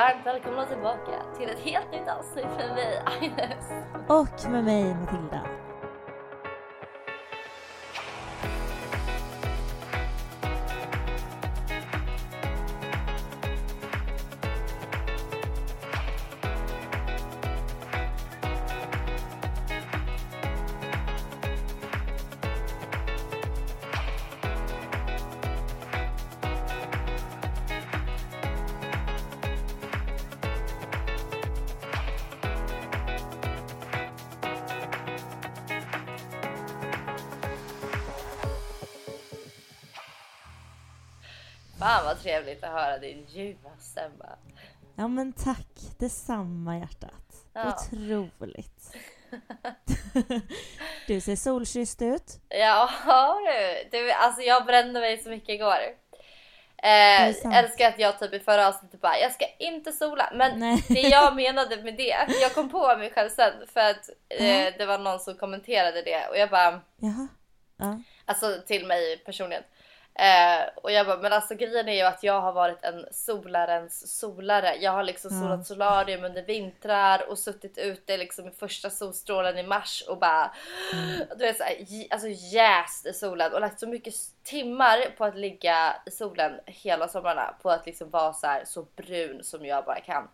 Varmt välkomna tillbaka till ett helt nytt avsnitt med mig, Agnes. Och med mig Matilda. Trevligt att höra din ljuva stämma. Ja men tack, detsamma hjärtat. Ja. Otroligt. du ser solkysst ut. Ja du, du, alltså jag brände mig så mycket igår. Eh, älskar att jag typ i förra avsnittet bara, jag ska inte sola. Men Nej. det jag menade med det, jag kom på mig själv sen för att eh, det var någon som kommenterade det och jag bara, Jaha. Ja. Alltså till mig personligen. Eh, och jag bara, men alltså grejen är ju att jag har varit en solarens solare. Jag har liksom Ja. solat solarium under vintrar och suttit ute liksom i första solstrålen i mars och bara du vet såhär, alltså jäst i solen och lagt så mycket timmar på att ligga i solen hela somrarna på att liksom vara så här så brun som jag bara kan.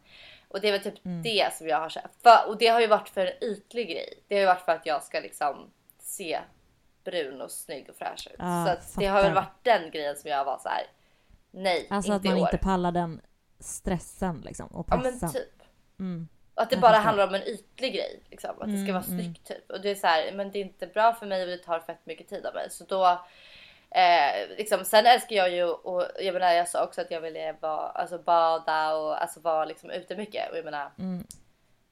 Och det är väl typ det som jag har. För, och det har ju varit för en ytlig grej. Det har ju varit för att jag ska liksom se brun och snygg och fräsch ut. Ja, så att det har väl varit den grejen som jag var så här. Nej, Alltså inte att man i år. inte pallar den stressen liksom och Ja pressen. men typ. Mm. Och att det Jag bara fattar. handlar om en ytlig grej. Liksom. Att det ska Mm, vara mm. snyggt typ. Och det är så här, men det är inte bra för mig och det tar fett mycket tid av mig. Så då Eh, liksom, sen älskar jag ju och jag menar jag sa också att jag ville vara, alltså, bada och alltså, vara liksom, ute mycket. Och jag menar Mm.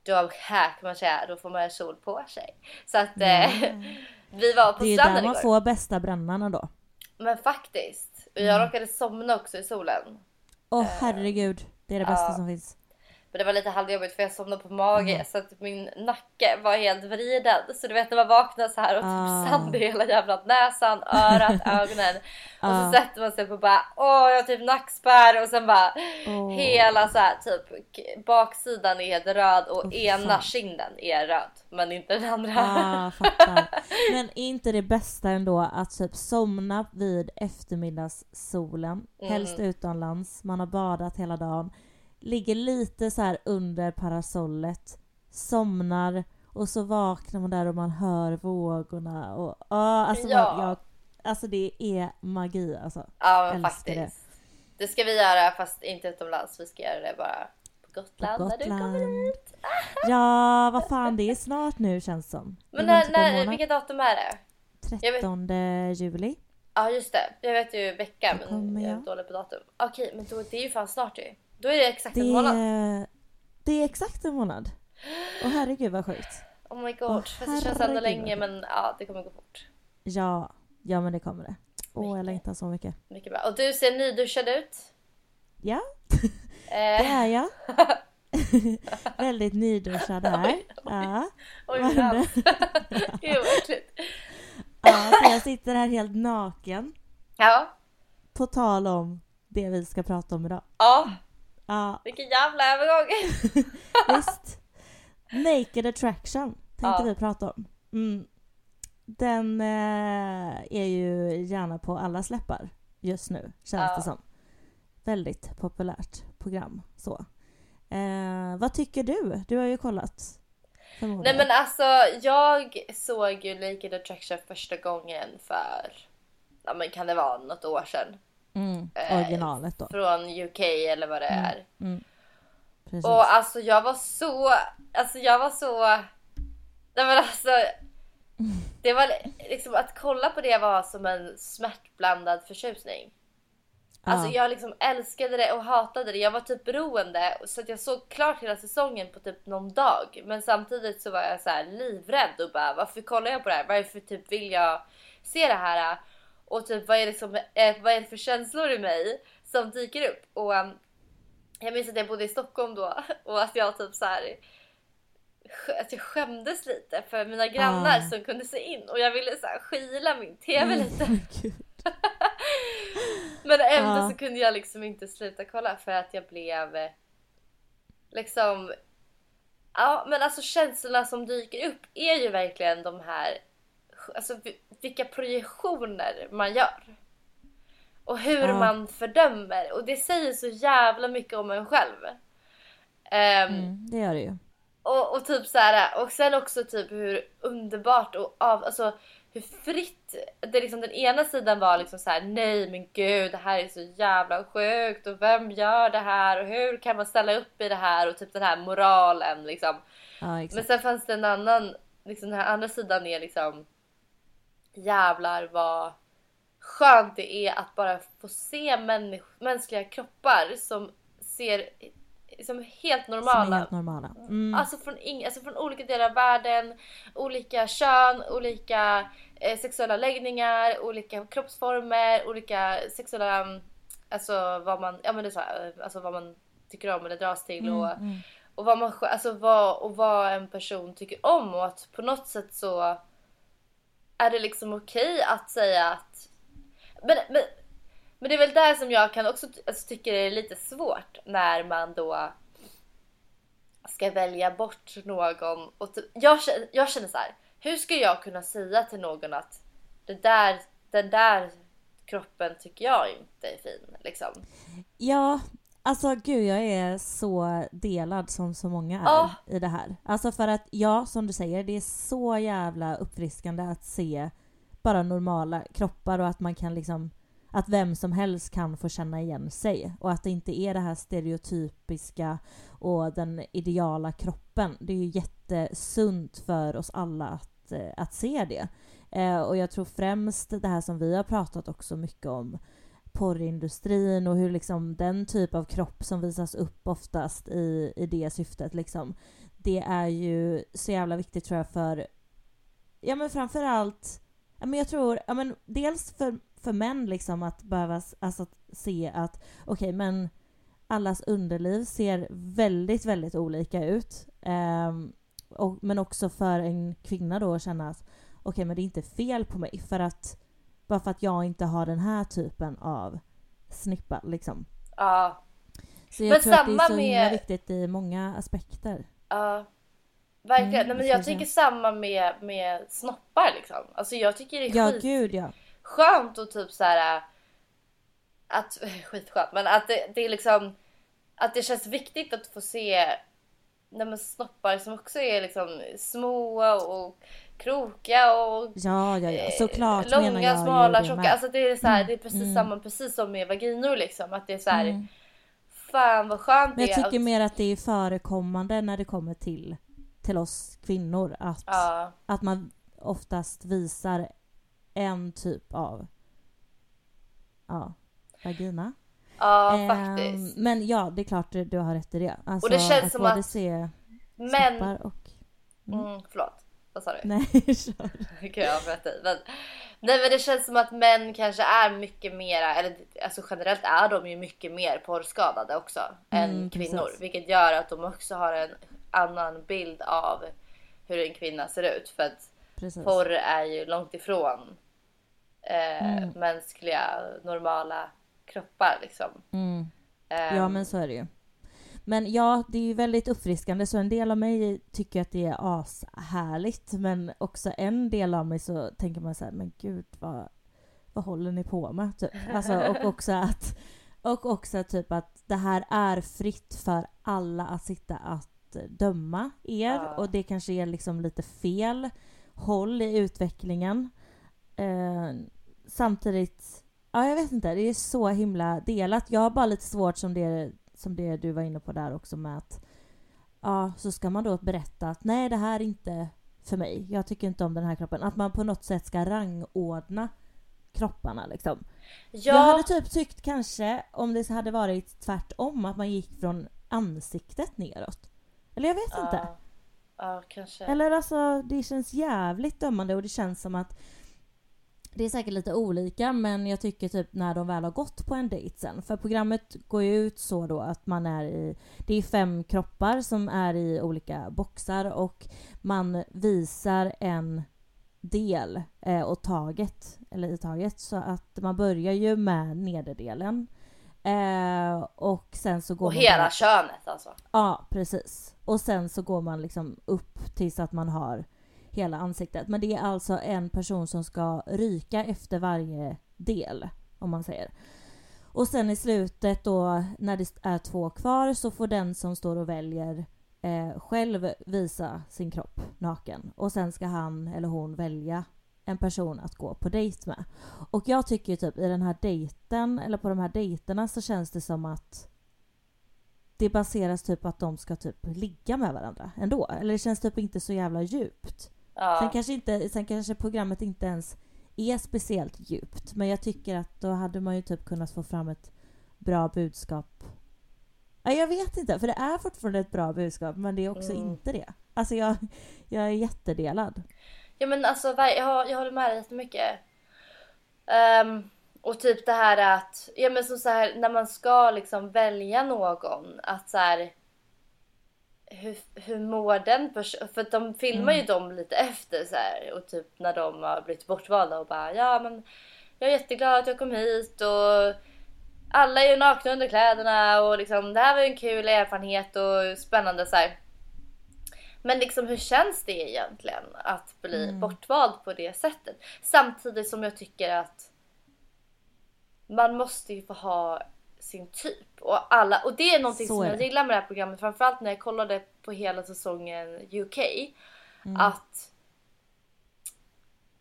då här kan man säga, då får man sol på sig. Så att eh, vi var på Det är ju stranden där man igår. får bästa brännarna då. Men faktiskt. Jag Mm. råkade somna också i solen. Åh herregud, det är det bästa ja. som finns. Men det var lite halvjobbigt för jag somnade på mage så att min nacke var helt vriden. Så du vet när man vaknar så här och Ah. typ sand i hela jävla näsan, örat, ögonen. Och Ah. så sätter man sig på bara åh jag har typ nackspärr och sen bara Åh. hela så här typ baksidan är helt röd och Åh, ena fan. kinden är röd men inte den andra. Ah, fattar. Men är inte det bästa ändå att typ somna vid eftermiddagssolen, helst Mm. utomlands, man har badat hela dagen, ligger lite så här under parasollet, somnar och så vaknar man där och man hör vågorna och ah, alltså, Ja. man, jag, alltså det är magi alltså. Ja men faktiskt. Det. ska vi göra fast inte utomlands. Vi ska göra det bara på Gotland, På när du kommer Gotland. hit. Ja, vad fan det är snart nu känns som. Det Men när, typ när, vilket datum är det? jag vet- 13 juli. Ja just det, jag vet ju veckan men jag är dålig på datum. Okej men då, det är ju fan snart ju. Då är det exakt Det en månad. det är exakt en månad. Åh herregud vad sjukt. Oh my god. Åh, Fast det känns ändå länge vad men ja det kommer gå fort. Ja, ja men det kommer det. Åh jag Mycket. längtar så mycket. Mycket bra. Och du ser nyduschad ut. Ja, Eh, det är jag. Väldigt nyduschad här. Ja, oj vad vad hände? hemskt. Gud vad äckligt. ja, så jag sitter här helt naken. Ja. På tal om det vi ska prata om idag. Ja. Ja, Vilken jävla övergång. visst. Naked attraction tänkte Ja. vi prata om. Mm. Den eh, är ju gärna på alla släppar just nu, känns Ja. det som. Väldigt populärt program. Så. Eh, vad tycker du? Du har ju kollat. Nej men alltså jag såg ju Naked Attraction första gången för, ja men kan det vara något år sedan? Mm, eh, originalet då. Från UK eller vad det är. Mm. Och alltså jag var så, alltså jag var så, nej men alltså. Det var liksom att kolla på det var som en smärtblandad förtjusning. Alltså Ja. jag liksom älskade det och hatade det. Jag var typ beroende så att jag såg klart hela säsongen på typ någon dag. Men samtidigt så var jag så här livrädd och bara varför kollar jag på det här? Varför typ vill jag se det här? Och typ vad är, det som, eh, vad är det för känslor i mig som dyker upp? Och um, jag minns att jag bodde i Stockholm då och att jag typ så här att jag skämdes lite för mina grannar Ah. som kunde se in och jag ville så här skila min TV lite. Mm, Gud. Men ändå Ja. så kunde jag liksom inte sluta kolla för att jag blev eh, liksom Ja men alltså känslorna som dyker upp är ju verkligen de här Alltså vi- vilka projektioner man gör. Och hur Ja. man fördömer och det säger så jävla mycket om en själv. Ehm, Mm, det gör det ju. och, och typ så här, och sen också typ hur underbart och av, alltså hur fritt det liksom den ena sidan var liksom så här nej men gud det här är så jävla sjukt och vem gör det här och hur kan man ställa upp i det här och typ den här moralen liksom. Ja, Men sen fanns det en annan, liksom den här andra sidan är liksom jävlar vad skönt det är att bara få se människ- mänskliga kroppar som ser som helt Som normala helt normala. Mm. Alltså från, ing- alltså från olika delar av världen, olika kön, olika eh, sexuella läggningar, olika kroppsformer, olika sexuella, mm, alltså vad man, ja men det är så här, eh, alltså vad man tycker om eller dras till och, Mm, mm. och vad man alltså vad, och vad en person tycker om och att på något sätt så är det liksom okej att säga att men, men, men det är väl där som jag kan också alltså, tycker det är lite svårt när man då ska välja bort någon. Och typ, jag, känner, jag känner så här. Hur ska jag kunna säga till någon att det där, den där kroppen tycker jag inte är fin? Liksom. Ja, alltså gud jag är så delad som så många är Ja. i det här. Alltså för att ja, som du säger, det är så jävla uppfriskande att se bara normala kroppar och att man kan liksom att vem som helst kan få känna igen sig och att det inte är det här stereotypiska och den ideala kroppen. Det är ju jättesunt för oss alla att, eh, att se det. Eh, och jag tror främst det här som vi har pratat också mycket om porrindustrin och hur liksom den typ av kropp som visas upp oftast i, i det syftet liksom. Det är ju så jävla viktigt tror jag för, ja men framförallt, ja men jag tror, ja men dels för, för män liksom att behöva alltså, att se att okej men allas underliv ser väldigt, väldigt olika ut. Um, och, men också för en kvinna då att känna att okej men det är inte fel på mig för att bara för att jag inte har den här typen av snippa liksom. Ja, Så jag Men tror att det är samma så med- viktigt i många aspekter. ja. Verkligen. Mm, Nej, men jag tycker samma med, med snoppar liksom. Alltså jag tycker det är Ja skit, gud ja. skönt och typ så här att skitskönt men att det, det är liksom att det känns viktigt att få se nej, men snoppar som också är liksom små och krokiga och Ja, ja, ja. eh, Såklart långa, jag smala, tjocka. Alltså det är så här, Mm, det är precis mm. samma precis som med vaginor liksom att det är så här Mm. fan vad skönt Men det jag är tycker att, mer att det är förekommande när det kommer till, till oss kvinnor. Att, ja, att man oftast visar en typ av ja, vagina. ja Ehm, faktiskt. men ja, det är klart du, du har rätt i det. Alltså, Och det känns att som att- se snoppar och... mm, förlåt. Vad sa du? Nej, kör. Jag i. Men, nej men det känns som att män kanske är mycket mera, eller alltså generellt är de ju mycket mer porrskadade också än Mm, kvinnor. precis. Vilket gör att de också har en annan bild av hur en kvinna ser ut. För att Precis. porr är ju långt ifrån eh, Mm. mänskliga normala kroppar liksom. Mm. Ehm, Ja men så är det ju. Men ja, det är ju väldigt uppfriskande så en del av mig tycker att det är ashärligt men också en del av mig så tänker man så här, men gud vad, vad håller ni på med? Typ. Alltså, och också att och också typ att det här är fritt för alla att sitta att döma er Ja. och det kanske är liksom lite fel håll i utvecklingen. Eh, samtidigt, ja jag vet inte, det är så himla delat. Jag har bara lite svårt som det, som det du var inne på där också med att ja, så ska man då berätta att nej det här är inte för mig. Jag tycker inte om den här kroppen. Att man på något sätt ska rangordna kropparna liksom. Ja, Jag hade typ tyckt kanske om det hade varit tvärtom, att man gick från ansiktet neråt. Eller jag vet inte. ja, ja kanske. Eller alltså det känns jävligt dömande och det känns som att det är säkert lite olika men jag tycker typ när de väl har gått på en dejt sen. För programmet går ju ut så då att man är i... Det är fem kroppar som är i olika boxar och man visar en del eh, åt taget, eller i taget. Så att man börjar ju med nederdelen. Eh, och sen så går Och man hela bara- könet alltså. Ja, precis. Och sen så går man liksom upp tills att man har hela ansiktet. Men det är alltså en person som ska ryka efter varje del, om man säger. Och sen i slutet då, när det är två kvar, så får den som står och väljer eh, själv visa sin kropp naken. Och sen ska han eller hon välja en person att gå på dejt med. Och jag tycker ju typ i den här dejten, eller på de här dejterna så känns det som att det baseras typ på att de ska typ ligga med varandra ändå. Eller det känns typ inte så jävla djupt. Ja. Sen, kanske inte, sen kanske programmet inte ens är speciellt djupt. Men jag tycker att då hade man ju typ kunnat få fram ett bra budskap. Ja, jag vet inte, för det är fortfarande ett bra budskap men det är också Mm. inte det. Alltså jag, jag är jättedelad. Ja men alltså jag, jag håller med dig jättemycket. Um, och typ det här att, ja men som så här när man ska liksom välja någon att så här. Hur, hur mår den personen? För de filmar ju dem lite efter så här och typ när de har blivit bortvalda och bara ja men jag är jätteglad att jag kom hit och alla är ju nakna under kläderna och liksom det här var ju en kul erfarenhet och spännande så här. Men liksom hur känns det egentligen att bli bortvald på det sättet? Samtidigt som jag tycker att man måste ju få ha sin typ. Och, alla, och det är någonting Så som är jag det. gillar med det här programmet. Framförallt när jag kollade på hela säsongen UK. Mm. Att,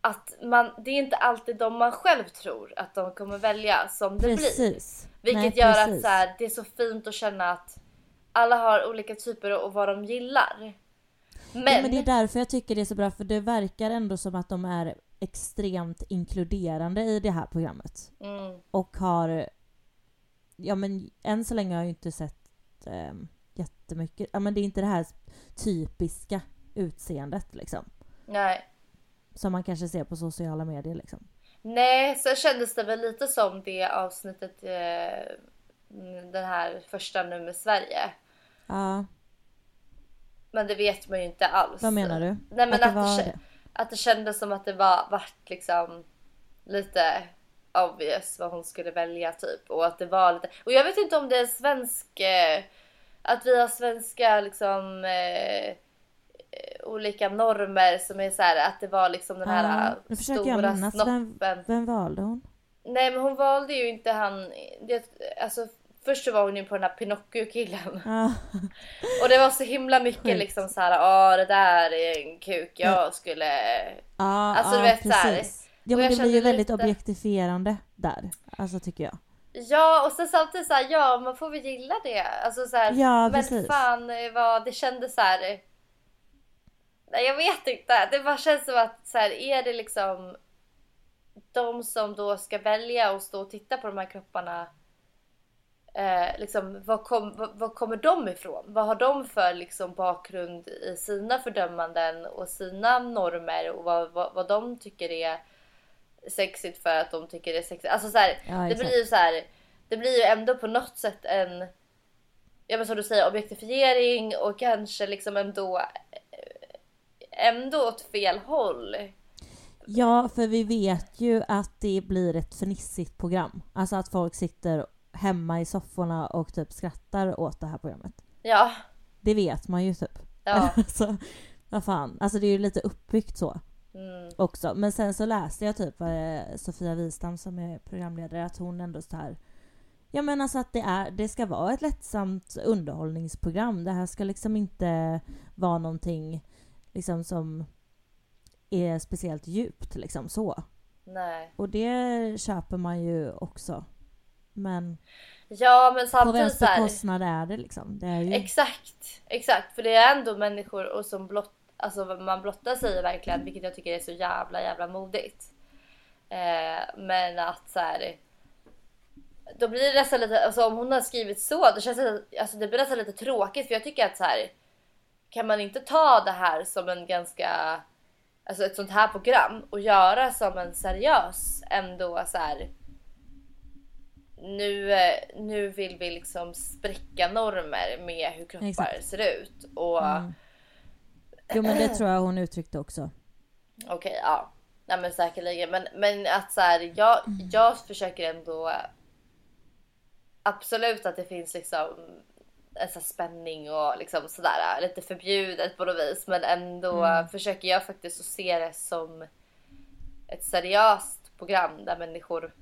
att man, det är inte alltid de man själv tror att de kommer välja som det blir. Precis. Vilket Nej, gör att precis. så här, det är så fint att känna att alla har olika typer och vad de gillar. Men, Ja, men det är därför jag tycker det är så bra, för det verkar ändå som att de är extremt inkluderande i det här programmet. mm, Och har... Ja men än så länge har jag inte sett eh, jättemycket. Ja men det är inte det här typiska utseendet liksom. nej. Som man kanske ser på sociala medier liksom. Nej, så kändes det väl lite som det avsnittet, eh, den här första nu med Sverige. Ja, Men det vet man ju inte alls. vad menar du? Nej men att att, det var att det kändes som att det var vart liksom lite obvious vad hon skulle välja typ. Och att det var lite, och jag vet inte om det är svensk, eh, att vi har svenska liksom eh, eh, olika normer som är så här att det var liksom den här Ja, eh, stora snoppen. Vem, vem valde hon? Nej men hon valde ju inte han, det, alltså först så var hon ju på den här Pinocchio-killen. Ja, Och det var så himla mycket Sjukt. liksom så här, ja det där är en kuk jag skulle... ja, Alltså, ja du vet, så här. Ja men jag det blir ju väldigt lite- objektifierande där. Alltså tycker jag. Ja och sen samtidigt så här, ja man får väl gilla det. Alltså så här, Ja, men precis. fan eh, vad det kändes så här. Nej jag vet inte. Det bara känns som att så här, är det liksom de som då ska välja och stå och titta på de här kropparna. Eh, liksom, vad, kom, vad, vad kommer de ifrån? Vad har de för liksom, bakgrund i sina fördömanden och sina normer och vad, vad, vad de tycker är sexigt för att de tycker det är sexigt. Alltså så här, Ja, det blir ju så här, det blir ju ändå på något sätt en, ja men som du säger objektifiering och kanske liksom ändå, ändå åt fel håll. Ja, för vi vet ju att det blir ett fnissigt program. Alltså att folk sitter hemma i sofforna och typ skrattar åt det här programmet. Ja, Det vet man ju typ. ja. alltså, vad fan. Alltså det är ju lite uppbyggt så Mm, också. Men sen så läste jag typ eh, Sofia Wistam som är programledare att hon ändå så här Jag menar så att det, är, det ska vara ett lättsamt underhållningsprogram. Det här ska liksom inte vara någonting liksom som är speciellt djupt liksom så. nej. Och det köper man ju också. Men Ja men På samtidigt vems så här, bekostnad är det liksom? Det är ju... Exakt, exakt. För det är ändå människor och som blott, alltså man blottar sig verkligen, vilket jag tycker är så jävla jävla modigt. Eh, men att så här, då blir det nästan lite, alltså om hon har skrivit så, då känns det, alltså det blir nästan lite tråkigt för jag tycker att så här, kan man inte ta det här som en ganska, alltså ett sånt här program och göra som en seriös ändå så här. Nu, eh, nu vill vi liksom spräcka normer med hur kroppar Exakt. ser ut och Mm. Jo men det tror jag hon uttryckte också. Okej, ja. Nej men säkerligen. Men, men att så här, jag, jag försöker ändå absolut att det finns liksom en här spänning och liksom sådär lite förbjudet på något vis. Men ändå försöker jag faktiskt att se det som ett seriöst program där människor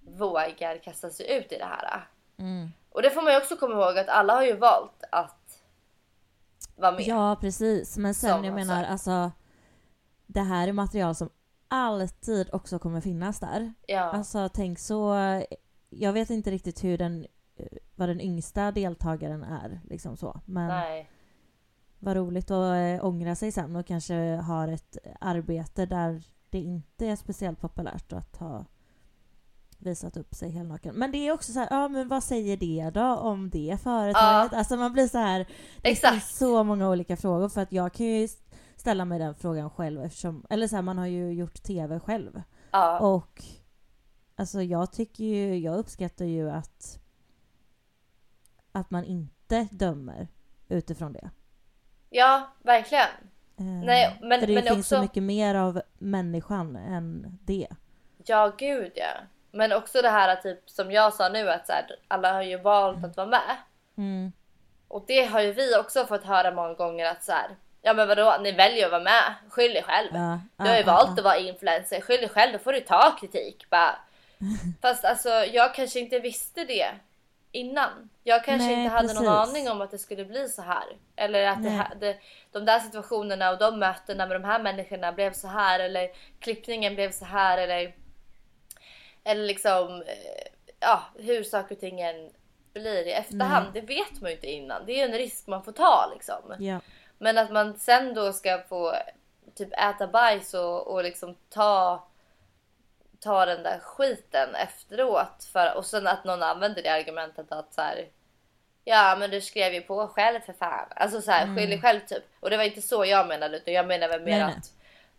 vågar kasta sig ut i det här. Mm. Och det får man ju också komma ihåg att alla har ju valt att vara med. Ja precis, men sen Som jag menar alltså det här är material som alltid också kommer finnas där. Ja. Alltså tänk så, jag vet inte riktigt hur den, eh, vad den yngsta deltagaren är liksom så. Men Nej. vad roligt att äh, ångra sig sen och kanske har ett arbete där det inte är speciellt populärt att ha visat upp sig helnaken. Men det är också så här, ja men vad säger det då om det företaget? Alltså man blir så här, det Exakt. finns så många olika frågor för att jag kan ju ställa mig den frågan själv eftersom, eller så här, man har ju gjort TV själv. Ja. Och alltså jag tycker ju, jag uppskattar ju att att man inte dömer utifrån det. ja, verkligen. Eh, Nej, men- för det men finns också- så mycket mer av människan än det. Ja, gud ja. Men också det här typ som jag sa nu att så här, alla har ju valt att vara med. Mm. Och det har ju vi också fått höra många gånger att så här, ja men vadå, ni väljer att vara med, skyll er själv. Ja, Du har ju ja, valt ja. att vara influencer, skyll dig själv, då får du ta kritik. Bara. Fast alltså jag kanske inte visste det innan. Jag kanske Nej, inte hade någon precis. aning om att det skulle bli så här. Eller att det det, de där situationerna och de mötena med de här människorna blev så här. Eller klippningen blev så här. Eller, eller liksom eh, ja, hur saker och ting än blir i efterhand. Det vet man ju inte innan. Det är ju en risk man får ta liksom. Ja. Men att man sen då ska få typ äta bajs och, och liksom ta, ta den där skiten efteråt. För, och sen att någon använder det argumentet att så här. Ja men du skrev ju på själv för fan. Alltså så här, skyll dig själv typ. Och det var inte så jag menade utan jag menar väl mer Nej, nej. att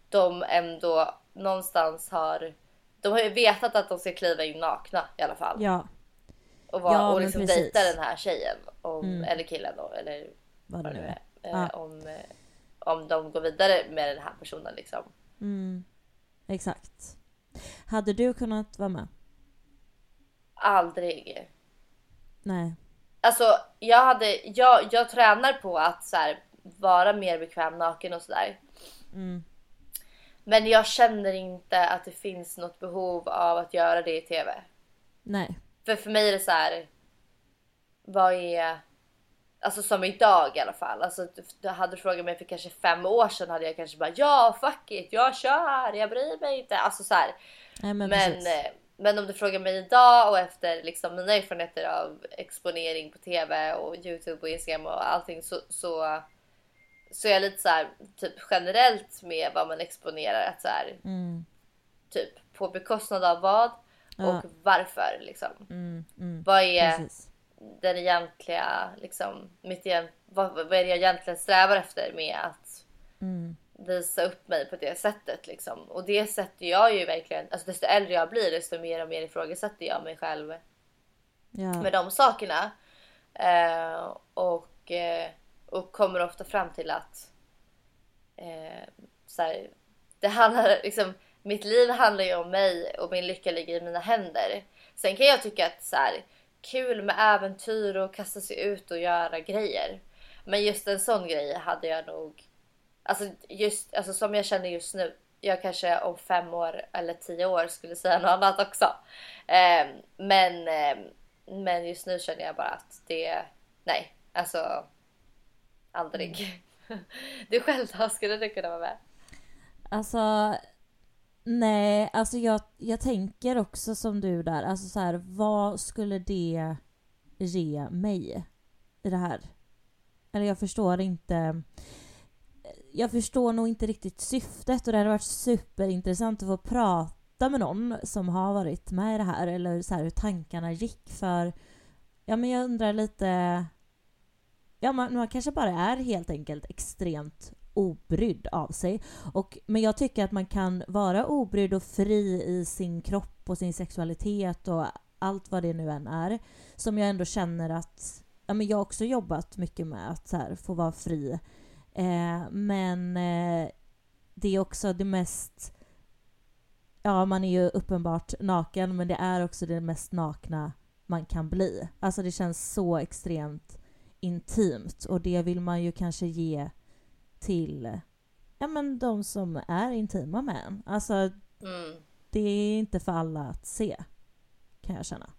de ändå någonstans har de har ju vetat att de ska kliva in nakna i alla fall. ja, och vara, ja, och liksom dejta den här tjejen. Om, Mm. Eller killen då. Eller vad det nu är. är. Ja. Eh, om, eh, om de går vidare med den här personen liksom. Mm. Exakt. Hade du kunnat vara med? Aldrig. Nej. Alltså jag hade, jag, jag tränar på att så här, vara mer bekväm naken och sådär. Mm. Men jag känner inte att det finns något behov av att göra det i TV. Nej. För för mig är det så här. Vad är... Alltså som idag i alla fall. Alltså, du hade du frågat mig för kanske fem år sedan hade jag kanske bara ja fuck it, jag kör, jag bryr mig inte. Alltså så här. Nej men, Men, eh, men om du frågar mig idag och efter liksom mina erfarenheter av exponering på TV och Youtube och Instagram och allting så, så, så är jag lite så här typ generellt med vad man exponerar. Att så här, Mm. typ på bekostnad av vad Ja. och varför liksom. Mm. Mm. Vad är Precis. den egentliga liksom mitt igen, vad, vad är det jag egentligen strävar efter med att Mm. visa upp mig på det sättet liksom. Och det sätter jag ju verkligen, alltså desto äldre jag blir desto mer och mer ifrågasätter jag mig själv Ja. med de sakerna. Eh, och, eh, och kommer ofta fram till att eh, så här, det handlar liksom, mitt liv handlar ju om mig och min lycka ligger i mina händer. Sen kan jag tycka att så här, kul med äventyr och kasta sig ut och göra grejer. Men just en sån grej hade jag nog, alltså just alltså som jag känner just nu. Jag kanske om fem år eller tio år skulle säga något annat också. Eh, men, eh, men just nu känner jag bara att det, nej, alltså aldrig. Du själv då, skulle du kunna vara med? Alltså, Nej, alltså jag, jag tänker också som du där, alltså så här, vad skulle det ge mig i det här? Eller jag förstår inte. Jag förstår nog inte riktigt syftet och det hade varit superintressant att få prata med någon som har varit med i det här eller så här hur tankarna gick för ja men jag undrar lite Ja man, man kanske bara är helt enkelt extremt obrydd av sig. Och, men jag tycker att man kan vara obrydd och fri i sin kropp och sin sexualitet och allt vad det nu än är. Som jag ändå känner att ja, men jag har också jobbat mycket med att så här, få vara fri. Eh, men eh, det är också det mest... Ja, man är ju uppenbart naken, men det är också det mest nakna man kan bli. Alltså det känns så extremt intimt och det vill man ju kanske ge till ja, men de som är intima med en. Alltså, Mm. det är inte för alla att se, kan jag känna.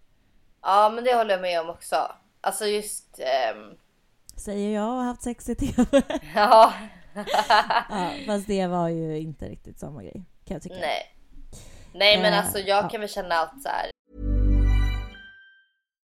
Ja men det håller jag med om också. Alltså just... ehm, Säger jag och har haft sex i TV. ja. ja, fast det var ju inte riktigt samma grej, kan jag tycka. Nej. Nej men Eh, alltså jag ja. kan väl känna att så här.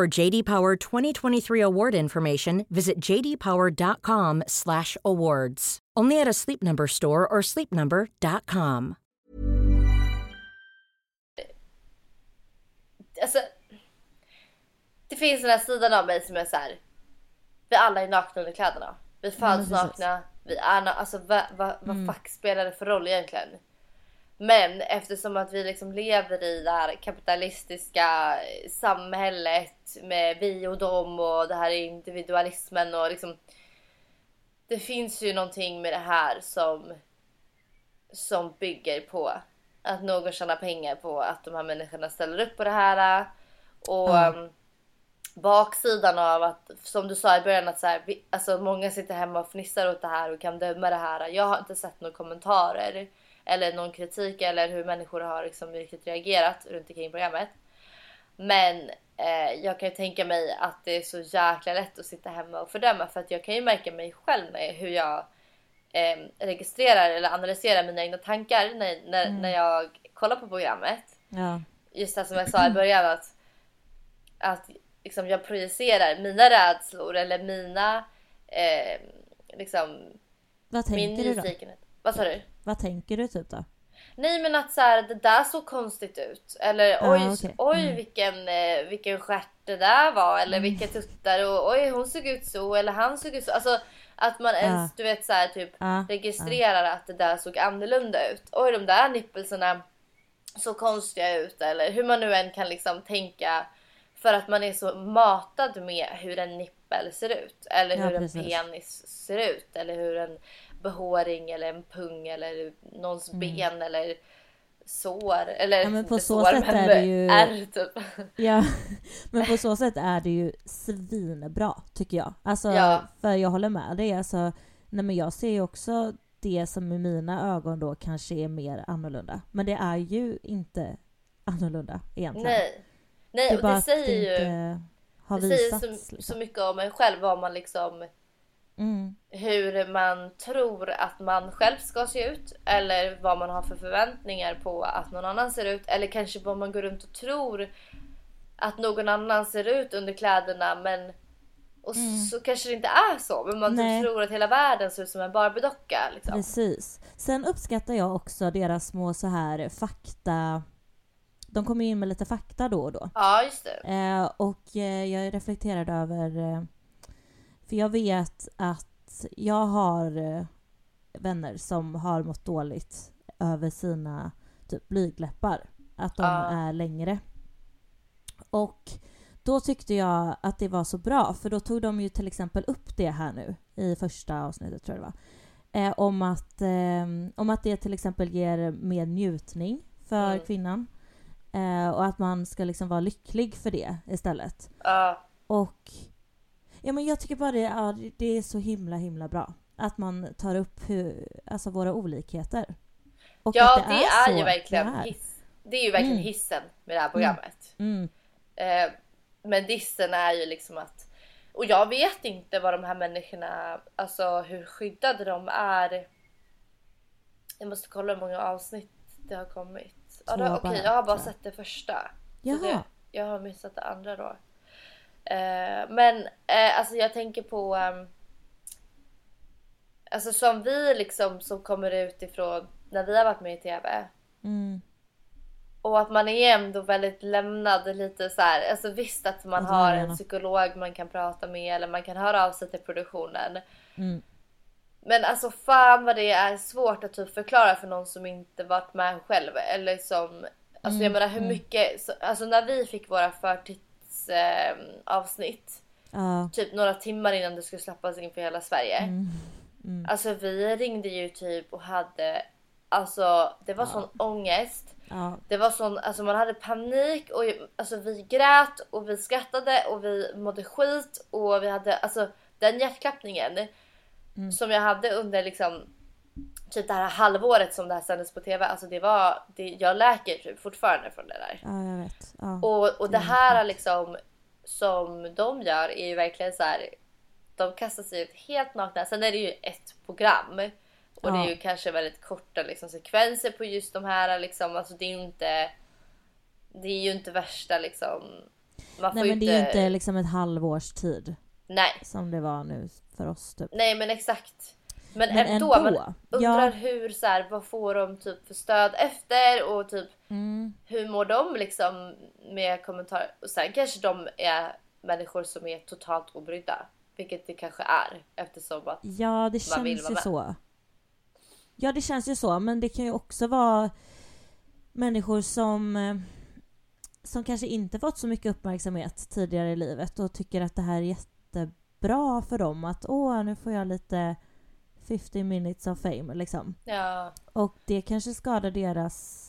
For JD Power 2023 award information, visit jdpower.com/awards. Only at a Sleep Number store or sleepnumber.com. Alltså. Det finns den här sidan av mig som är så här. Vi alla är nakna under kläderna. Vi föds precis. nakna. Vi är na- Alltså vad, vad, vad fuck spelar det för roll egentligen? Men eftersom att vi liksom lever i det här kapitalistiska samhället med vi och dem och det här individualismen och liksom. Det finns ju någonting med det här som som bygger på att någon tjänar pengar på att de här människorna ställer upp på det här. Och um, baksidan av att, som du sa i början, att så här, vi, alltså många sitter hemma och fnissar åt det här och kan döma det här. Jag har inte sett några kommentarer eller någon kritik eller hur människor har liksom riktigt reagerat runt omkring programmet. Men eh, jag kan ju tänka mig att det är så jäkla lätt att sitta hemma och fördöma för att jag kan ju märka mig själv med hur jag eh, registrerar eller analyserar mina egna tankar när, när, när jag kollar på programmet. Ja. Just det som jag sa i början att, att liksom jag projicerar mina rädslor eller mina eh, liksom Vad min tänker då? nyfikenhet. Vad sa du? Vad tänker du typ då? Nej men att så här, det där såg konstigt ut. Eller Ja, oj, okej. oj Mm. vilken, eh, vilken stjärt det där var. Eller vilka tuttar och oj hon såg ut så eller han såg ut så. Alltså att man ens du vet så här, typ Ja, registrerar att det där såg annorlunda ut. Oj de där nippelserna så konstiga ut. Eller hur man nu än kan liksom tänka. För att man är så matad med hur en nippel ser ut. Eller Ja, hur en precis. penis ser ut. Eller hur en behåring eller en pung eller någons ben eller sår. Eller Mm. Ja, men på så sår, sätt är det ju- ärr typ. Ja, men på så sätt är det ju svinbra tycker jag. Alltså, Ja. för jag håller med dig. Alltså, nej men jag ser ju också det som i mina ögon då kanske är mer annorlunda. Men det är ju inte annorlunda egentligen. Nej. Nej det är och det säger ju har det säger visats. så, liksom. så mycket om en själv. Vad man liksom Mm. hur man tror att man själv ska se ut eller vad man har för förväntningar på att någon annan ser ut eller kanske vad man går runt och tror att någon annan ser ut under kläderna men Och så kanske det inte är så men man typ tror att hela världen ser ut som en Barbiedocka liksom. Precis. Sen uppskattar jag också deras små så här fakta... De kommer ju in med lite fakta då och då. Ja just det. Eh, och eh, jag reflekterade över... Eh, för jag vet att jag har eh, vänner som har mått dåligt över sina typ blygläppar. Att de Ja. är längre. Och då tyckte jag att det var så bra för då tog de ju till exempel upp det här nu i första avsnittet tror jag det var. Eh, om, att, eh, om att det till exempel ger mer njutning för Mm. kvinnan. Eh, och att man ska liksom vara lycklig för det istället. Ja. Och ja, men jag tycker bara det, ja, det är så himla himla bra. Att man tar upp hur, alltså våra olikheter. Och Ja att det, är, så ju verkligen det är. hiss. Det är ju verkligen Mm. hissen med det här programmet. Mm, Eh, men dissen är ju liksom att... Och jag vet inte vad de här människorna, alltså hur skyddade de är. Jag måste kolla hur många avsnitt det har kommit. Ja, det, okej, bara, jag har bara sett det första. Jaha. Det, jag har missat det andra då. Eh, men eh, alltså jag tänker på... ehm, alltså som vi liksom som kommer utifrån när vi har varit med i TV. Mm, Och att man är ändå väldigt lämnad lite så här. Alltså visst att man Åt har en psykolog man kan prata med eller man kan höra av sig till produktionen. mm, Men alltså fan vad det är svårt att typ förklara för någon som inte varit med själv. Eller som, alltså Mm, jag menar hur mycket, så, alltså när vi fick våra förtidsavsnitt. Eh, avsnitt, ja, typ några timmar innan det skulle släppas in för hela Sverige. mm, mm. Alltså vi ringde ju typ och hade, alltså det var sån ångest. ja, Det var sån, alltså man hade panik och alltså vi grät och vi skrattade och vi mådde skit och vi hade alltså den hjärtklappningen Mm. som jag hade under liksom typ det här halvåret som det här sändes på TV. Alltså det var, det, jag läker typ fortfarande från det där. ja, jag vet. Ja. Och, och det Det är här liksom som de gör är ju verkligen så här. De kastar sig ut helt nakna. Sen är det ju ett program. Och det är Ja. ju kanske väldigt korta liksom, sekvenser på just de här liksom. Alltså det är ju inte. Det är ju inte värsta liksom. Man Nej men det är ju inte liksom ett halvårs tid Nej, som det var nu för oss typ. nej men exakt. Men, Men ändå. ändå, Man undrar ja. hur så här, vad får de typ för stöd efter och typ Mm, hur mår de liksom med kommentarer? Och sen kanske de är människor som är totalt obrydda. Vilket det kanske är eftersom att... ja det Man vill känns vara ju med. så. Ja det känns ju så men det kan ju också vara människor som eh, som kanske inte fått så mycket uppmärksamhet tidigare i livet och tycker att det här är jättebra för dem att åh nu får jag lite 50 minutes of fame liksom. Ja, Och det kanske skadar deras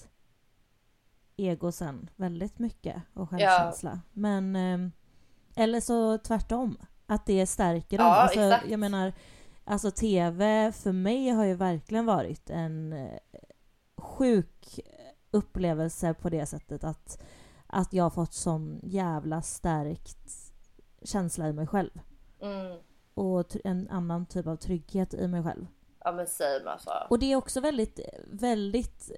ego sen väldigt mycket och självkänsla. Men ehm, eller så tvärtom. Att det stärker dem. Ja, alltså, exakt. Jag menar, alltså TV för mig har ju verkligen varit en eh, sjuk upplevelse på det sättet att, att jag har fått sån jävla stärkt känsla i mig själv. mm. Och en annan typ av trygghet i mig själv. ja men säg mig alltså. Och det är också väldigt, väldigt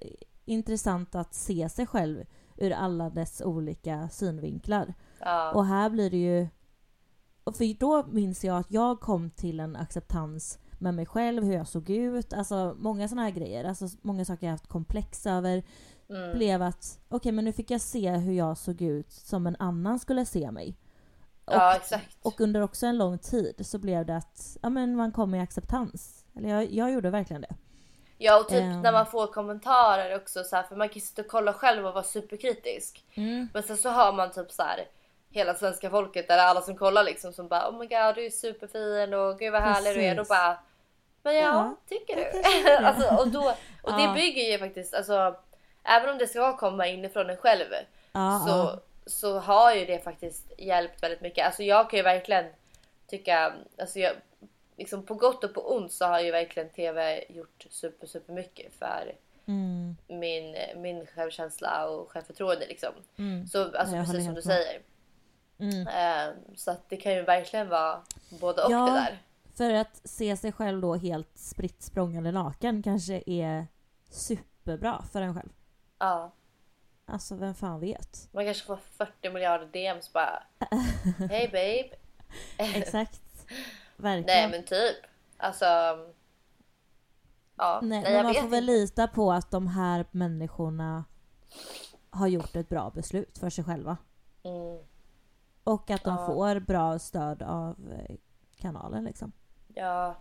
intressant att se sig själv ur alla dess olika synvinklar. Ja, Och här blir det ju... För då minns jag att jag kom till en acceptans med mig själv, hur jag såg ut, alltså många sådana här grejer. Alltså många saker jag haft komplex över. mm. Blev att, okej men nu fick jag se hur jag såg ut som en annan skulle se mig. Och, ja exakt. och under också en lång tid så blev det att ja, men man kom i acceptans. Eller jag, jag gjorde verkligen det. Ja och typ Ehm. när man får kommentarer också så här, för man kan sitta och kolla själv och vara superkritisk. Men sen så har man typ så här hela svenska folket eller alla som kollar liksom som bara oh my god du är superfin och gud vad härlig du är. Då Precis. bara men ja, Ja, tycker du? alltså, och då, och det Ja. bygger ju faktiskt alltså även om det ska komma inifrån en själv Ja, så. Så har ju det faktiskt hjälpt väldigt mycket. Alltså jag kan ju verkligen tycka, alltså jag, liksom på gott och på ont så har ju verkligen TV gjort super super mycket för Mm, min, min självkänsla och självförtroende liksom. mm, Så alltså jag precis som du med. säger. mm. Eh, så att det kan ju verkligen vara både och Ja. det där. För att se sig själv då helt spritt språngande naken kanske är superbra för en själv. Ja. Alltså vem fan vet? Man kanske får 40 miljarder DMs bara. Hej babe. Exakt. Verkligen. Nej men typ. Alltså. Ja, Nej, nej, men jag man vet får väl lita på att de här människorna har gjort ett bra beslut för sig själva. Mm, Och att de Ja. får bra stöd av eh, kanalen liksom. ja.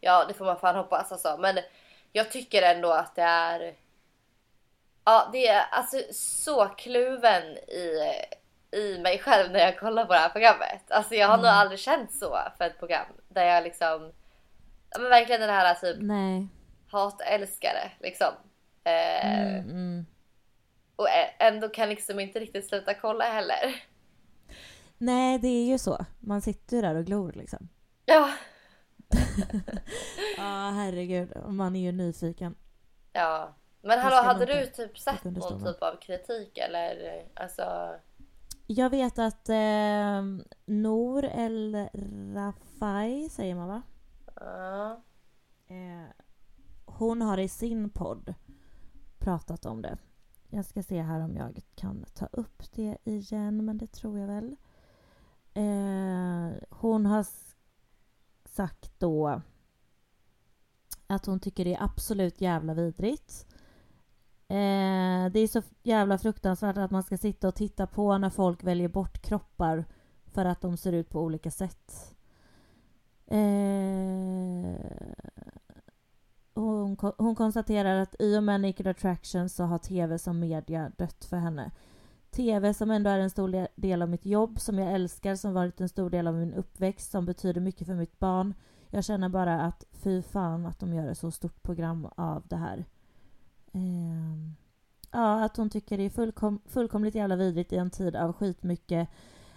Ja, det får man fan hoppas alltså. Men jag tycker ändå att det är. Ja, det är alltså så kluven i, i mig själv när jag kollar på det här programmet. Alltså jag har nog Mm. aldrig känt så för ett program där jag liksom. Ja, men verkligen den här typ Nej. hat-älskare liksom. Eh, Mm, mm. Och ändå kan liksom inte riktigt sluta kolla heller. Nej, det är ju så. Man sitter ju där och glor liksom. Ja, Ja, herregud. Man är ju nyfiken. ja. Men hallå, hade du typ sett någon typ av kritik eller alltså? Jag vet att eh, Nour El Rafai, säger man va? Ja. Eh, hon har i sin podd pratat om det. Jag ska se här om jag kan ta upp det igen, men det tror jag väl. Eh, hon har sagt då att hon tycker det är absolut jävla vidrigt. Eh, det är så jävla fruktansvärt att man ska sitta och titta på när folk väljer bort kroppar för att de ser ut på olika sätt. Eh, hon, hon konstaterar att i och med Naked Attraction så har tv som media dött för henne. TV som ändå är en stor del av mitt jobb, som jag älskar, som varit en stor del av min uppväxt, som betyder mycket för mitt barn. Jag känner bara att fy fan att de gör ett så stort program av det här. Ehm, ja, att hon tycker det är fullkom- fullkomligt jävla vidrigt i en tid av skitmycket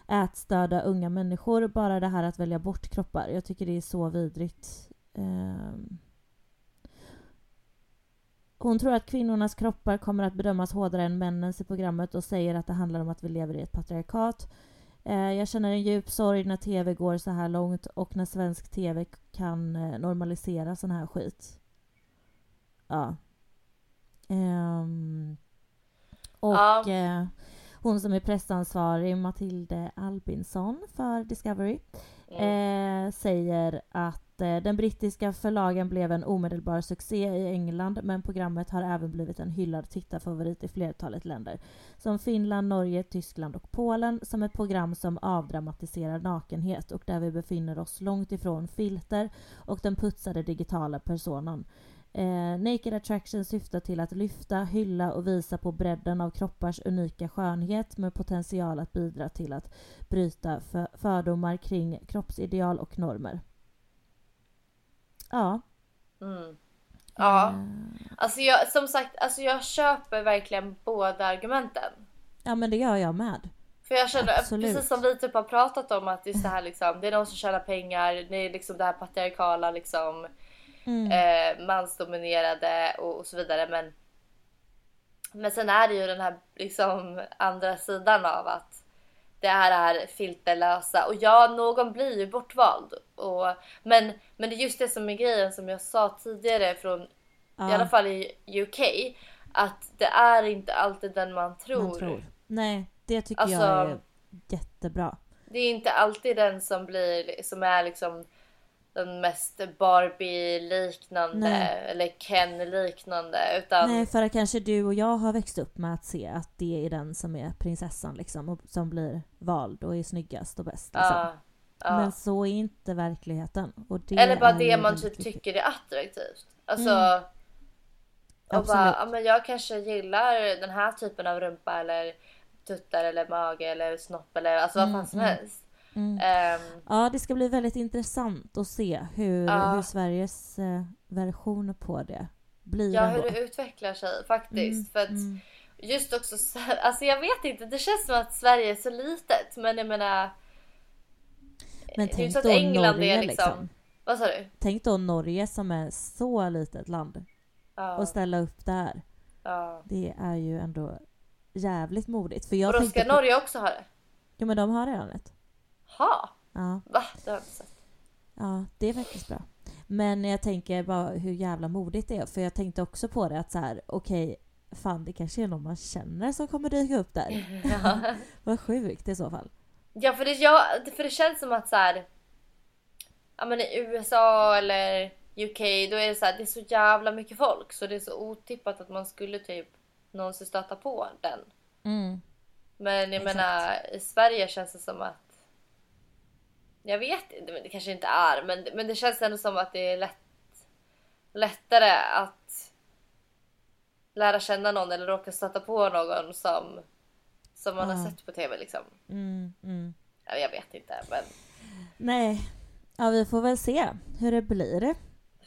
ätstörda unga människor. Bara det här att välja bort kroppar. Jag tycker det är så vidrigt. Ehm, hon tror att kvinnornas kroppar kommer att bedömas hårdare än männens i programmet och säger att det handlar om att vi lever i ett patriarkat. Ehm, jag känner en djup sorg när tv går så här långt och när svensk tv kan eh, normalisera sån här skit. Ja. Ehm, och Ja. eh, hon som är pressansvarig, Matilde Albinsson för Discovery, Mm. eh, säger att eh, den brittiska förlagen blev en omedelbar succé i England men programmet har även blivit en hyllad tittarfavorit i flertalet länder. Som Finland, Norge, Tyskland och Polen som ett program som avdramatiserar nakenhet och där vi befinner oss långt ifrån filter och den putsade digitala personan. Eh, Naked Attraction syftar till att lyfta, hylla och visa på bredden av kroppars unika skönhet med potential att bidra till att bryta för fördomar kring kroppsideal och normer. Ja. Mm. Ja, eh, alltså jag, som sagt, alltså jag köper verkligen båda argumenten. ja, men det gör jag med. För jag känner, Absolut. precis som vi typ har pratat om att det är så här liksom, det är de som tjänar pengar, det är liksom det här patriarkala liksom, Mm. eh, mansdominerade och, och så vidare. Men, men sen är det ju den här liksom andra sidan av att det här är filterlösa och ja, någon blir ju bortvald. Och, men, men det är just det som är grejen som jag sa tidigare från ja, i alla fall i UK att det är inte alltid den man tror. man tror. Nej, det tycker Alltså- jag är jättebra. Det är inte alltid den som blir som är liksom den mest Barbie-liknande eller Ken-liknande utan Nej, för att kanske du och jag har växt upp med att se att det är den som är prinsessan liksom och som blir vald och är snyggast och bäst. Liksom. ja, ja. Men så är inte verkligheten. Eller bara det man typ tycker är attraktivt. Alltså Mm. och Absolut. bara, ja, men jag kanske gillar den här typen av rumpa eller tuttar eller mage eller snopp eller alltså vad Mm, fan som mm. helst. Mm. Ehm, Ja, det ska bli väldigt intressant att se hur, Ja. hur Sveriges eh, version på det blir ja, ändå. hur det utvecklar sig faktiskt. för att mm. Just också, så här- alltså jag vet inte, det känns som att Sverige är så litet men jag menar Men det är tänk inte så att England Norge är liksom- liksom. vad sa du? Tänk då Norge som är så litet land Ja, och ställa upp där. ja. Det är ju ändå jävligt modigt. För jag Och då ska på- Norge också ha det? Jo men de har redan ett. Ha, Ja, va? Det har jag inte sett. ja, det är faktiskt bra. Men jag tänker bara hur jävla modigt det är. För jag tänkte också på det att så här, okej, fan det kanske är någon man känner som kommer dyka upp där. Ja. Vad sjukt i så fall. Ja för det, ja, för det känns som att så här, ja men i USA eller UK då är det så här, det är så jävla mycket folk så det är så otippat att man skulle typ någonsin stöta på den. Mm. Men jag Exakt. menar i Sverige känns det som att jag vet inte, men det kanske inte är men, men det känns ändå som att det är lätt, lättare att lära känna någon eller råka stöta på någon som, som man Ja. har sett på TV liksom. Mm, mm. Ja, Jag vet inte men Nej, ja vi får väl se hur det blir.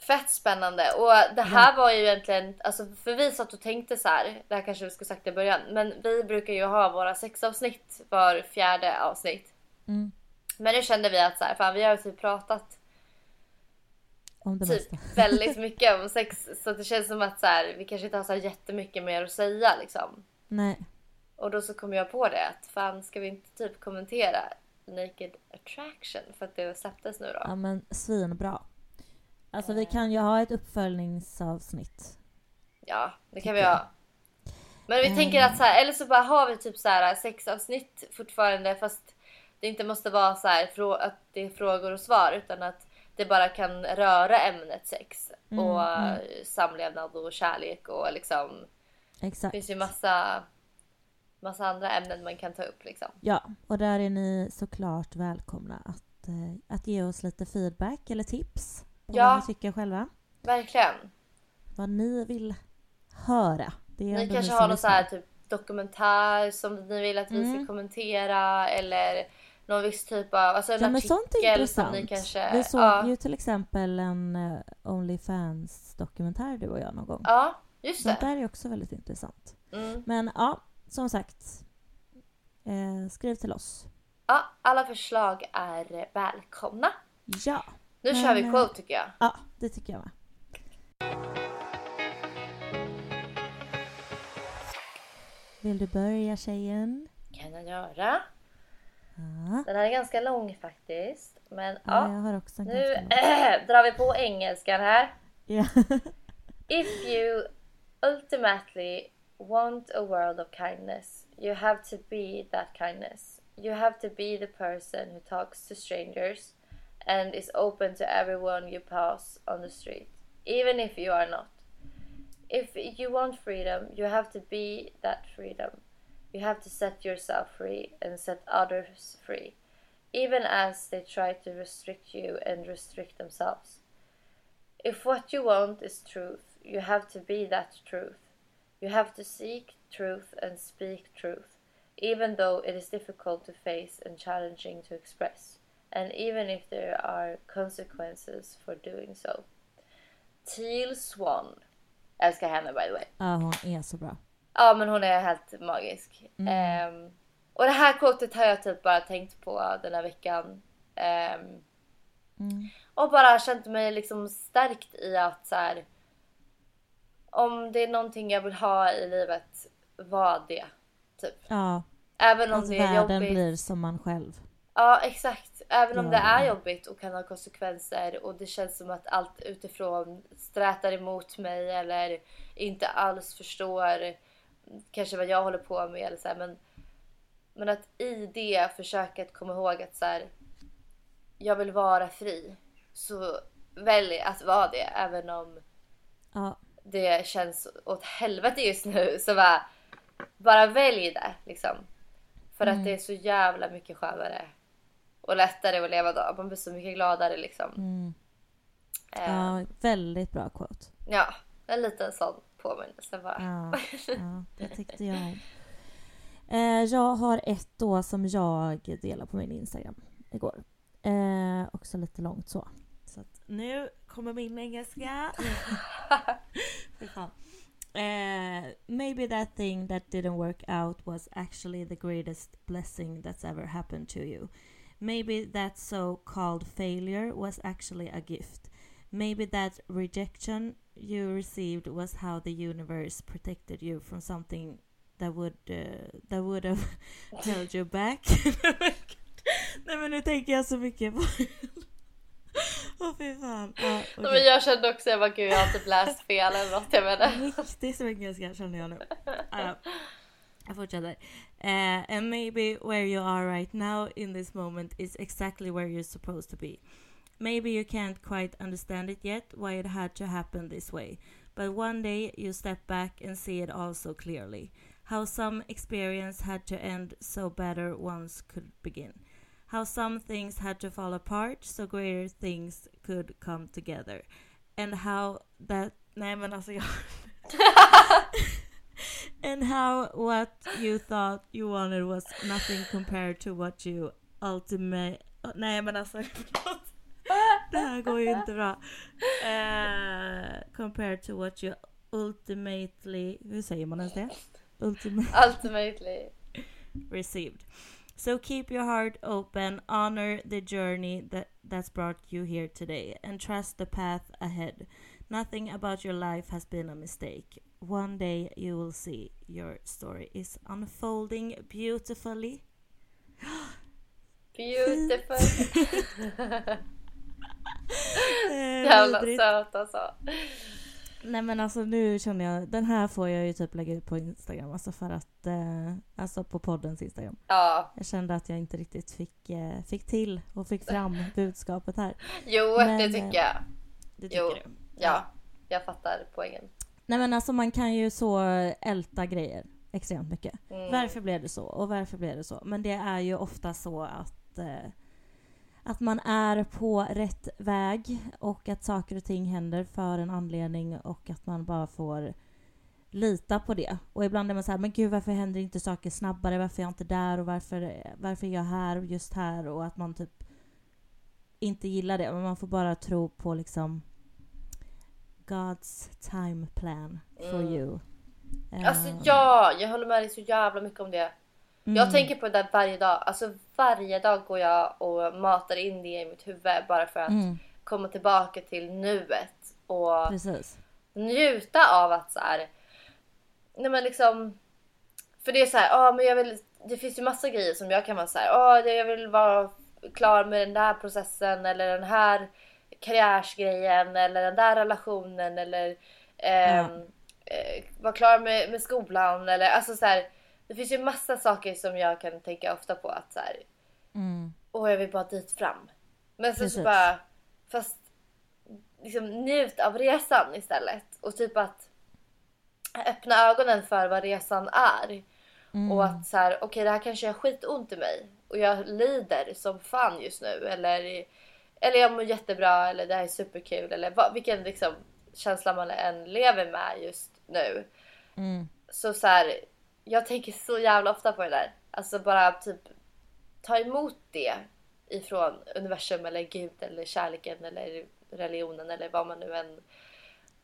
Fett spännande och det här var ju egentligen, alltså för vi satt och tänkte så här, det här kanske vi skulle sagt i början, men vi brukar ju ha våra sexavsnitt var fjärde avsnitt. Mm. Men nu kände vi att så här, fan vi har typ pratat Om det typ mesta. väldigt mycket om sex så det känns som att så här, vi kanske inte har så här jättemycket mer att säga liksom. Nej. Och då så kom jag på det att fan ska vi inte typ kommentera Naked Attraction för att det släpptes nu då? Ja men svinbra. Alltså vi kan ju ha ett uppföljningsavsnitt. Ja, det kan vi ha. Men vi tänker att så här, eller så bara har vi typ så här sex avsnitt fortfarande fast det inte måste vara så här att det är frågor och svar utan att det bara kan röra ämnet sex Mm, och mm. samlevnad och kärlek och liksom det Exakt. finns ju massa massa andra ämnen man kan ta upp liksom. Ja, och där är ni såklart välkomna att, eh, att ge oss lite feedback eller tips på Ja. vad ni tycker själva. Verkligen. Vad ni vill höra. Det Ni kanske har någon så här typ dokumentär som ni vill att vi Mm. ska kommentera eller någon viss typ av, alltså en Ja artikel sånt är som intressant. ni kanske... Vi såg ja, ju till exempel en uh, Onlyfans dokumentär du och jag någon gång. ja, just Sånt det. där är också väldigt intressant. Mm. Men ja, som sagt. Eh, skriv till oss. Ja, alla förslag är välkomna. Ja, Nu Men, kör vi eh, quote tycker jag. ja det tycker jag med. Vill du börja tjejen? kan jag göra. Ja, Den här är ganska lång faktiskt. Men ja ja, nu lång. drar vi på engelskan här. Ja. If you ultimately want a world of kindness, you have to be that kindness. You have to be the person who talks to strangers and is open to everyone you pass on the street, even if you are not. If you want freedom, you have to be that freedom. You have to set yourself free and set others free, even as they try to restrict you and restrict themselves. If what you want is truth, you have to be that truth. You have to seek truth and speak truth, even though it is difficult to face and challenging to express, and even if there are consequences for doing so. Teal Swan. Älskar henne by the way. ja, hon är så bra. Ja men hon är helt magisk. Mm. Ehm, och det här quotet har jag typ bara tänkt på den här veckan. Ehm, Mm. och bara känt mig liksom stärkt i att så här. Om det är någonting jag vill ha i livet, vad det. Typ. Ja, Även om alltså det är världen jobbigt. blir som man själv. Ja exakt. Även om Ja. det är jobbigt och kan ha konsekvenser och det känns som att allt utifrån strätar emot mig eller inte alls förstår kanske vad jag håller på med eller så här, men, men att i det försöka att komma ihåg att så här, jag vill vara fri. Så välj att vara det även om Ja, det känns åt helvete just nu. Så bara, bara välj det liksom. För att det är så jävla mycket skönare. Och lättare att leva då. Man blir så mycket gladare liksom. mm. Eh, ja, väldigt bra quote. ja, en liten sån påminnelse bara. Ja, ja det tyckte jag. Eh, jag har ett då som jag delade på min Instagram igår. Eh, också lite långt så. så att nu kommer min engelska. Fy fan. Eh, maybe that thing that didn't work out was actually the greatest blessing that's ever happened to you. Maybe that so called failure was actually a gift. Maybe that rejection you received was how the universe protected you from something that would uh, that would have held you back. Nej men nu tänker jag så mycket på Åh fy fan. Ja, okej. Men jag kände också, jag bara gud jag har typ läst fel eller något. Jag menar. Riktigt så engelska känner jag nu. Ja. Jag fortsätter. Uh, and maybe where you are right now in this moment is exactly where you're supposed to be. Maybe you can't quite understand it yet, why it had to happen this way. But one day you step back and see it all so clearly. How some experience had to end so better ones could begin. How some things had to fall apart so greater things could come together. And how that... And how what you thought you wanted was nothing compared to what you ultimate... Nej men alltså... Det här går ju inte bra. Uh, compared to what you ultimately... Hur säger man ens det? Ultimate Ultimately. received. So keep your heart open, honor the journey that, that's brought you here today, and trust the path ahead. Nothing about your life has been a mistake. One day you will see your story is unfolding beautifully. Beautiful. Eh, Jävla söt alltså. Nej men alltså nu känner jag, den här får jag ju typ lägga ut på Instagram, alltså för att, eh, alltså på poddens Instagram. Ja. Jag kände att jag inte riktigt fick, eh, fick till och fick fram budskapet här. Jo, Men, det eh, tycker jag. Det tycker Jo. du? Ja, jag fattar poängen. Nej men alltså man kan ju så älta grejer extremt mycket. Mm. Varför blev det så och varför blev det så? Men det är ju ofta så att eh, att man är på rätt väg och att saker och ting händer för en anledning och att man bara får lita på det. Och ibland är man så här, men gud varför händer inte saker snabbare? Varför är jag inte där? Och varför, varför är jag här och just här? Och att man typ inte gillar det. Men man får bara tro på liksom God's time plan for Mm. you. Alltså Eh, ja, jag håller med dig så jävla mycket om det. Mm, Jag tänker på det där varje dag. Alltså varje dag går jag och matar in det i mitt huvud bara för att Mm, komma tillbaka till nuet och precis. njuta av att så här. Nej men liksom. För det är så här, ja men jag vill. Det finns ju massa grejer som jag kan vara så här, ja jag vill vara klar med den där processen eller den här karriärsgrejen eller den där relationen eller ehm, eh, vara klar med, med skolan eller alltså så här. Det finns ju massa saker som jag kan tänka ofta på att så här, Mm, åh jag vill bara dit fram. Men så, så Precis. bara, fast liksom njut av resan istället. Och typ att öppna ögonen för vad resan är. mm, Och att så här, okej det här kanske gör skitont i mig. Och jag lider som fan just nu. Eller, eller jag mår jättebra eller det här är superkul. Eller vad, vilken liksom känsla man än lever med just nu. mm, Så så här, jag tänker så jävla ofta på det där. Alltså bara typ ta emot det ifrån universum eller Gud eller kärleken eller religionen eller vad man nu än...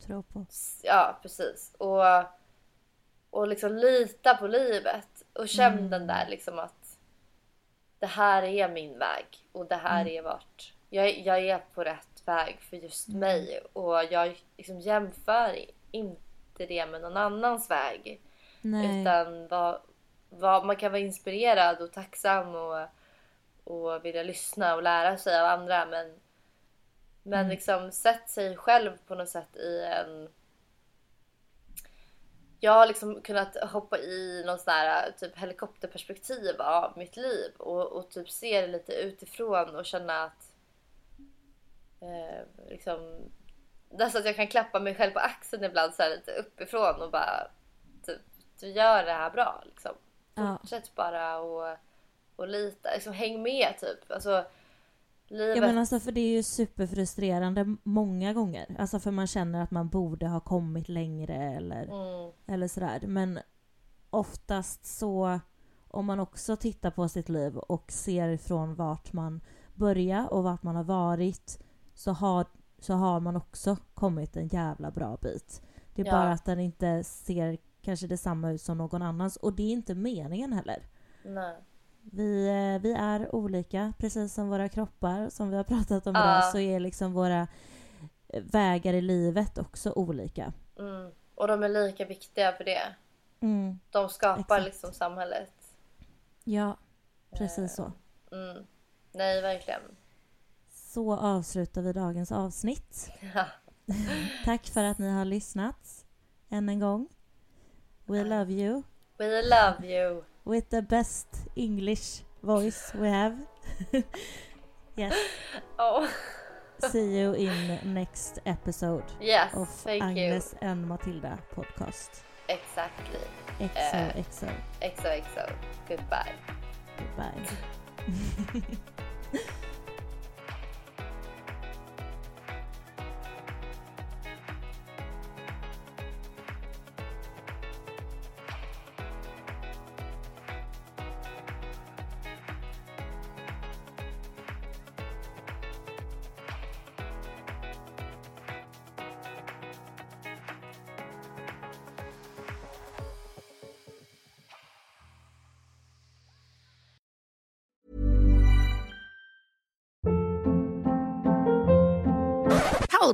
tro på. Ja, precis. Och, och liksom lita på livet. Och känn Mm. den där liksom att det här är min väg och det här Mm. är vart jag, jag är på rätt väg för just Mm. mig. Och jag liksom jämför inte det med någon annans väg. Nej. Utan vad, vad, man kan vara inspirerad och tacksam och, och vilja lyssna och lära sig av andra. Men, men Mm. liksom sätt sig själv på något sätt i en... Jag har liksom kunnat hoppa i någon sån här typ helikopterperspektiv av mitt liv och, och typ se det lite utifrån och känna att eh, liksom nästan att jag kan klappa mig själv på axeln ibland så här lite uppifrån och bara du gör det här bra liksom. Ja. Fortsätt bara och, och lita, liksom häng med typ. Alltså livet. Ja men alltså för det är ju superfrustrerande många gånger. Alltså för man känner att man borde ha kommit längre eller, mm, eller sådär. Men oftast så, om man också tittar på sitt liv och ser ifrån vart man börjar och vart man har varit så har, så har man också kommit en jävla bra bit. Det är Ja. bara att den inte ser kanske detsamma ut som någon annans och det är inte meningen heller. nej. Vi, eh, vi är olika, precis som våra kroppar som vi har pratat om Ja. idag så är liksom våra eh, vägar i livet också olika. Mm. Och de är lika viktiga för det. Mm. De skapar Exakt. liksom samhället. Ja, precis så. Mm. Nej, verkligen. Så avslutar vi dagens avsnitt. Ja. Tack för att ni har lyssnat än en gång. We love you. We love you. With the best English voice we have. yes. Oh. See you in next episode Yes, of thank Agnes and Matilda podcast. you. Exactly. XOXO. Eh. XOXO. Goodbye. Goodbye.